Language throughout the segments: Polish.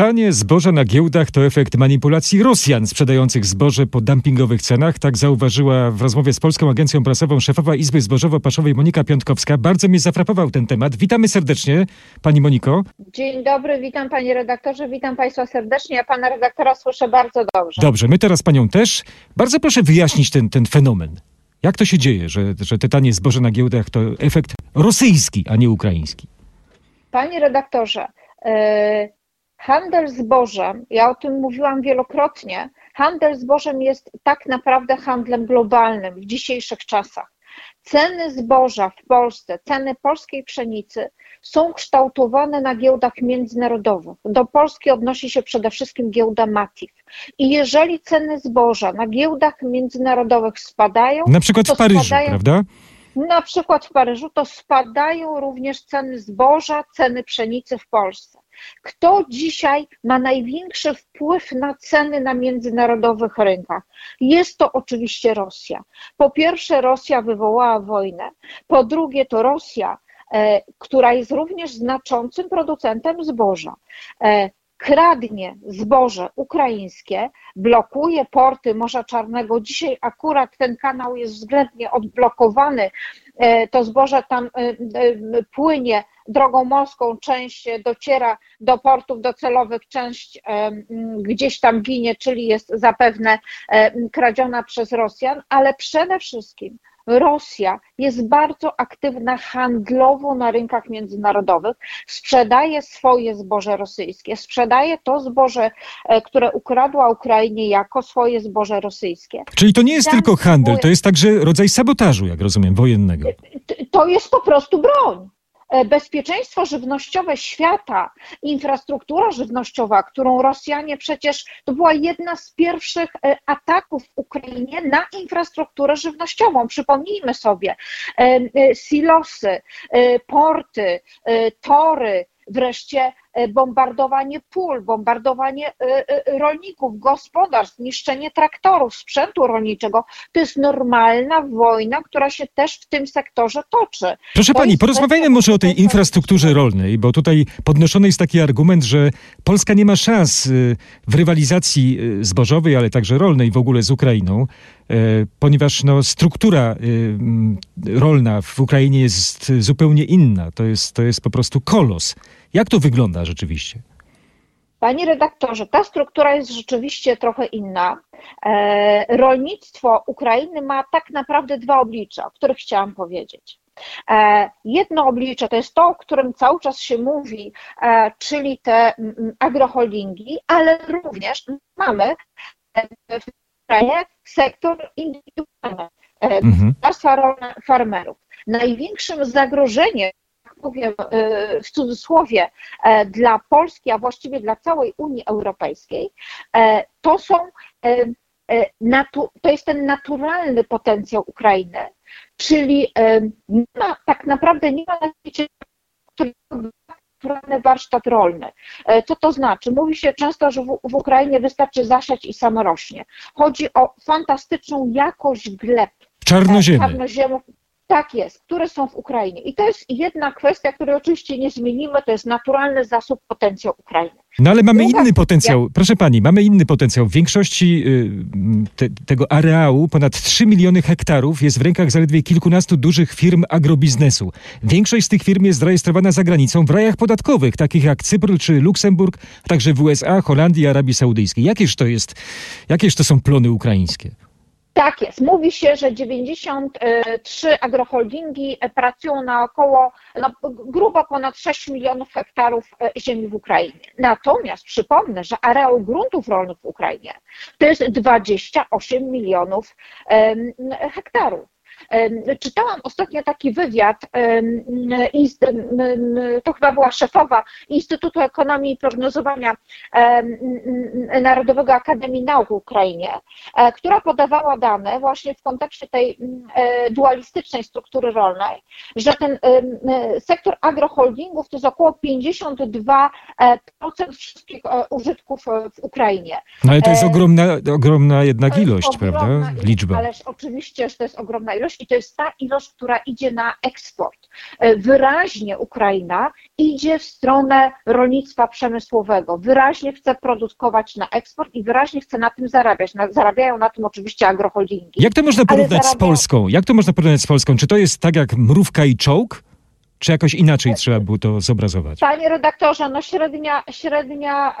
Tanie zboże na giełdach to efekt manipulacji Rosjan sprzedających zboże po dumpingowych cenach. Tak zauważyła w rozmowie z Polską Agencją Prasową szefowa Izby Zbożowo-Paszowej Monika Piątkowska. Bardzo mnie zafrapował ten temat. Witamy serdecznie, pani Moniko. Dzień dobry, witam panie redaktorze, witam państwa serdecznie. Ja pana redaktora słyszę bardzo dobrze. Dobrze, my teraz panią też. Bardzo proszę wyjaśnić ten, ten fenomen. Jak to się dzieje, że, że te tanie zboże na giełdach to efekt rosyjski, a nie ukraiński? Panie redaktorze, yy Handel zbożem, ja o tym mówiłam wielokrotnie, handel zbożem jest tak naprawdę handlem globalnym w dzisiejszych czasach. Ceny zboża w Polsce, ceny polskiej pszenicy są kształtowane na giełdach międzynarodowych. Do Polski odnosi się przede wszystkim giełda Matif. I jeżeli ceny zboża na giełdach międzynarodowych spadają, na przykład w Paryżu, spadają, prawda? Na przykład w Paryżu, to spadają również ceny zboża, ceny pszenicy w Polsce. Kto dzisiaj ma największy wpływ na ceny na międzynarodowych rynkach? Jest to oczywiście Rosja. Po pierwsze, Rosja wywołała wojnę. Po drugie, to Rosja, e, która jest również znaczącym producentem zboża e, kradnie zboże ukraińskie, blokuje porty Morza Czarnego. Dzisiaj akurat ten kanał jest względnie odblokowany. E, to zboże tam płynie drogą morską część dociera do portów docelowych, część gdzieś tam ginie, czyli jest zapewne kradziona przez Rosjan, ale przede wszystkim Rosja jest bardzo aktywna handlowo na rynkach międzynarodowych, sprzedaje swoje zboże rosyjskie, sprzedaje to zboże, e, które ukradła Ukrainie jako swoje zboże rosyjskie. Czyli to nie jest Tam tylko handel, to jest także rodzaj sabotażu, jak rozumiem, wojennego. To jest po prostu broń. E, bezpieczeństwo żywnościowe świata, infrastruktura żywnościowa, którą Rosjanie przecież, to była jedna z pierwszych e, ataków w Ukrainie na infrastrukturę żywnościową. Przypomnijmy sobie, e, silosy, porty, tory, wreszcie bombardowanie pól, bombardowanie e, e, rolników, gospodarstw, niszczenie traktorów, sprzętu rolniczego. To jest normalna wojna, która się też w tym sektorze toczy. Proszę pani, porozmawiajmy może o tej infrastrukturze rolnej, bo tutaj podnoszony jest taki argument, że Polska nie ma szans w rywalizacji zbożowej, ale także rolnej w ogóle z Ukrainą, ponieważ no, struktura rolna w Ukrainie jest zupełnie inna. To jest, to jest po prostu kolos. Jak to wygląda rzeczywiście? Panie redaktorze, ta struktura jest rzeczywiście trochę inna. E, rolnictwo Ukrainy ma tak naprawdę dwa oblicza, o których chciałam powiedzieć. E, jedno oblicze to jest to, o którym cały czas się mówi, e, czyli te agroholdingi, ale również mamy w kraju sektor indywidualny, mhm. farmerów. Największym zagrożeniem powiem e, w cudzysłowie, e, dla Polski, a właściwie dla całej Unii Europejskiej, e, to są to jest ten naturalny potencjał Ukrainy, czyli nie ma, tak naprawdę nie ma na świecie naturalny warsztat rolny. Co to znaczy? Mówi się często, że w, w Ukrainie wystarczy zasiać i samo rośnie. Chodzi o fantastyczną jakość gleb. Czarnoziemy. Czarnoziemów, tak jest, które są w Ukrainie. I to jest jedna kwestia, której oczywiście nie zmienimy, to jest naturalny zasób potencjał Ukrainy. No ale mamy Druga inny potencjał, proszę pani, mamy inny potencjał. W większości y, te, tego areału, ponad 3 miliony hektarów, jest w rękach zaledwie kilkunastu dużych firm agrobiznesu. Większość z tych firm jest zarejestrowana za granicą w rajach podatkowych, takich jak Cypr czy Luksemburg, a także w USA, Holandii i Arabii Saudyjskiej. Jakież to jest, jakież to są plony ukraińskie? Tak jest. Mówi się, że 93 agroholdingi pracują na około, no, grubo ponad 6 milionów hektarów e, ziemi w Ukrainie. Natomiast przypomnę, że areał gruntów rolnych w Ukrainie to jest 28 milionów hektarów. Czytałam ostatnio taki wywiad, to chyba była szefowa Instytutu Ekonomii i Prognozowania Narodowego Akademii Nauk w Ukrainie, e, która podawała dane właśnie w kontekście tej e, dualistycznej struktury rolnej, że ten sektor agroholdingów to jest około 52% wszystkich e, użytków w Ukrainie. No ale to jest ogromna, ogromna jednak ilość, ogromna prawda? Liczba. Ależ oczywiście, że to jest ogromna ilość ilość i to jest ta ilość, która idzie na eksport. Wyraźnie Ukraina idzie w stronę rolnictwa przemysłowego, wyraźnie chce produkować na eksport i wyraźnie chce na tym zarabiać. Zarabiają na tym oczywiście agroholdingi. Jak to można porównać zarabiają... z Polską? Jak to można porównać z Polską? Czy to jest tak jak mrówka i czołg? Czy jakoś inaczej trzeba było to zobrazować? Panie redaktorze, no średnia, średnia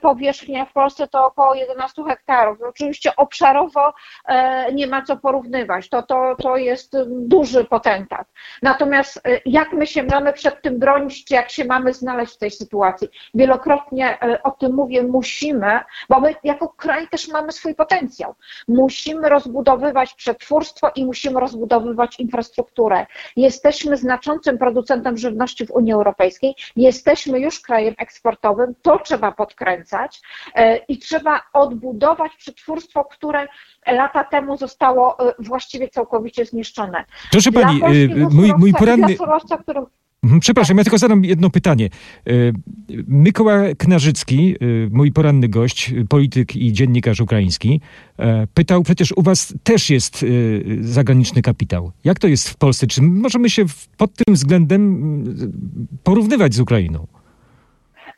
powierzchnia w Polsce to około 11 hektarów. Oczywiście obszarowo e, nie ma co porównywać. To, to, to jest duży potentat. Natomiast e, jak my się mamy przed tym bronić, czy jak się mamy znaleźć w tej sytuacji? Wielokrotnie e, o tym mówię, musimy, bo my jako kraj też mamy swój potencjał. Musimy rozbudowywać przetwórstwo i musimy rozbudowywać infrastrukturę. Jesteśmy znaczącym producentem żywności w Unii Europejskiej. Jesteśmy już krajem eksportowym, to trzeba podkręcać e, i trzeba odbudować przetwórstwo, które lata temu zostało e, właściwie całkowicie zniszczone. Proszę Pani, e, mój, mój poranny... przepraszam, ja tylko zadam jedno pytanie. E, Mykoła Knarzycki, e, mój poranny gość, polityk i dziennikarz ukraiński, e, pytał, przecież u was też jest zagraniczny kapitał. Jak to jest w Polsce? Czy możemy się pod tym względem porównywać z Ukrainą?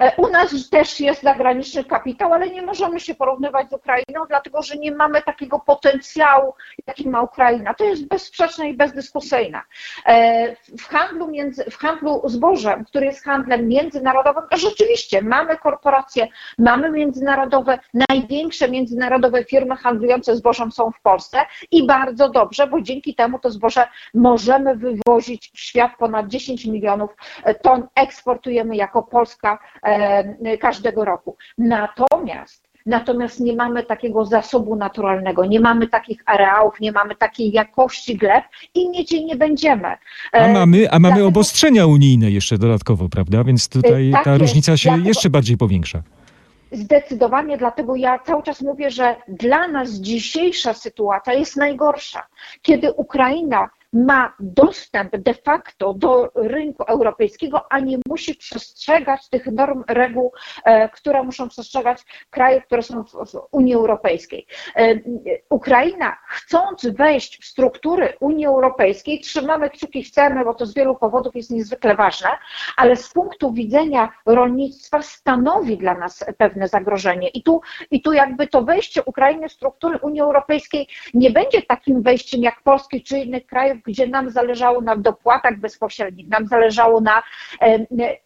E, u nas też jest zagraniczny kapitał, ale nie możemy się porównywać z Ukrainą, dlatego że nie mamy takiego potencjału, jaki ma Ukraina. To jest bezsprzeczne i bezdyskusyjne. E, w handlu, między, w handlu zbożem, który jest handlem międzynarodowym, rzeczywiście mamy korporacje, mamy międzynarodowe, największe międzynarodowe firmy handlujące zbożem są w Polsce i bardzo dobrze, bo dzięki temu to zboże możemy wywozić w świat ponad 10 milionów ton, eksportujemy jako Polska E, każdego roku. Natomiast Natomiast nie mamy takiego zasobu naturalnego, nie mamy takich areałów, nie mamy takiej jakości gleb i jej nie będziemy. A e, mamy, a mamy Dlatego... obostrzenia unijne jeszcze dodatkowo, prawda? Więc tutaj tak ta jest. różnica się Dlatego... jeszcze bardziej powiększa. Zdecydowanie, dlatego ja cały czas mówię, że dla nas dzisiejsza sytuacja jest najgorsza. Kiedy Ukraina ma dostęp de facto do rynku europejskiego, a nie musi przestrzegać tych norm, reguł, e, które muszą przestrzegać kraje, które są w Unii Europejskiej. E, Ukraina, chcąc wejść w struktury Unii Europejskiej, trzymamy kciuki, chcemy, bo to z wielu powodów jest niezwykle ważne, ale z punktu widzenia rolnictwa stanowi dla nas pewne zagrożenie. I tu, i tu jakby to wejście Ukrainy w struktury Unii Europejskiej nie będzie takim wejściem jak Polski czy innych krajów, gdzie nam zależało na dopłatach bezpośrednich, nam zależało na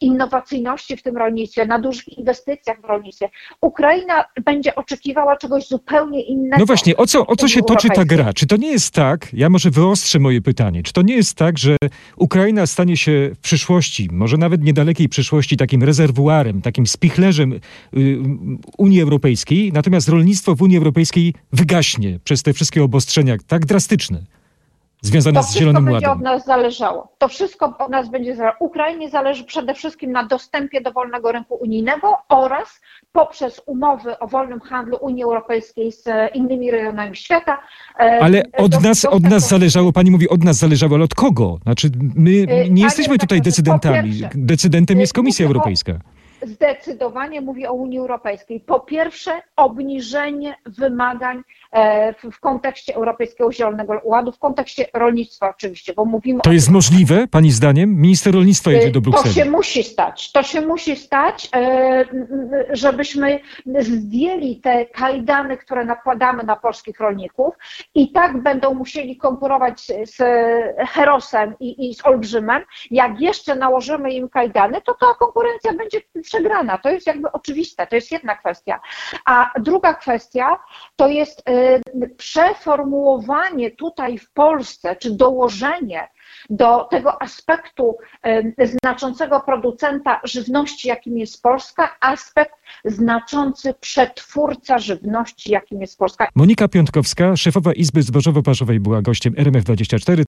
innowacyjności w tym rolnictwie, na dużych inwestycjach w rolnictwie. Ukraina będzie oczekiwała czegoś zupełnie innego. No właśnie, o co, o co się toczy ta gra? Czy to nie jest tak, ja może wyostrzę moje pytanie, czy to nie jest tak, że Ukraina stanie się w przyszłości, może nawet niedalekiej przyszłości, takim rezerwuarem, takim spichlerzem y, Unii Europejskiej, natomiast rolnictwo w Unii Europejskiej wygaśnie przez te wszystkie obostrzenia tak drastyczne? Związane z Zielonym Ładem. To wszystko będzie od nas zależało. To wszystko od nas będzie zależało. Ukrainie zależy przede wszystkim na dostępie do wolnego rynku unijnego oraz poprzez umowy o wolnym handlu Unii Europejskiej z innymi rejonami świata. E, ale od do, nas, od nas zależało, pani mówi, od nas zależało, ale od kogo? Znaczy, my e, nie jesteśmy tutaj decydentami. Decydentem jest Komisja Europejska zdecydowanie mówi o Unii Europejskiej. Po pierwsze, obniżenie wymagań e, w kontekście Europejskiego Zielonego Ładu, w kontekście rolnictwa oczywiście, bo mówimy To jest możliwe, Pani zdaniem? Minister rolnictwa jedzie do Brukseli. To się musi stać. To się musi stać, e, żebyśmy zdjęli te kajdany, które nakładamy na polskich rolników i tak będą musieli konkurować z Herosem i, i z Olbrzymem. Jak jeszcze nałożymy im kajdany, to ta konkurencja będzie przegrana. To jest jakby oczywiste, to jest jedna kwestia. A druga kwestia to jest y, przeformułowanie tutaj w Polsce, czy dołożenie do tego aspektu y, znaczącego producenta żywności, jakim jest Polska, aspekt znaczący przetwórca żywności, jakim jest Polska. Monika Piątkowska, szefowa Izby Zbożowo-Paszowej była gościem RMF24.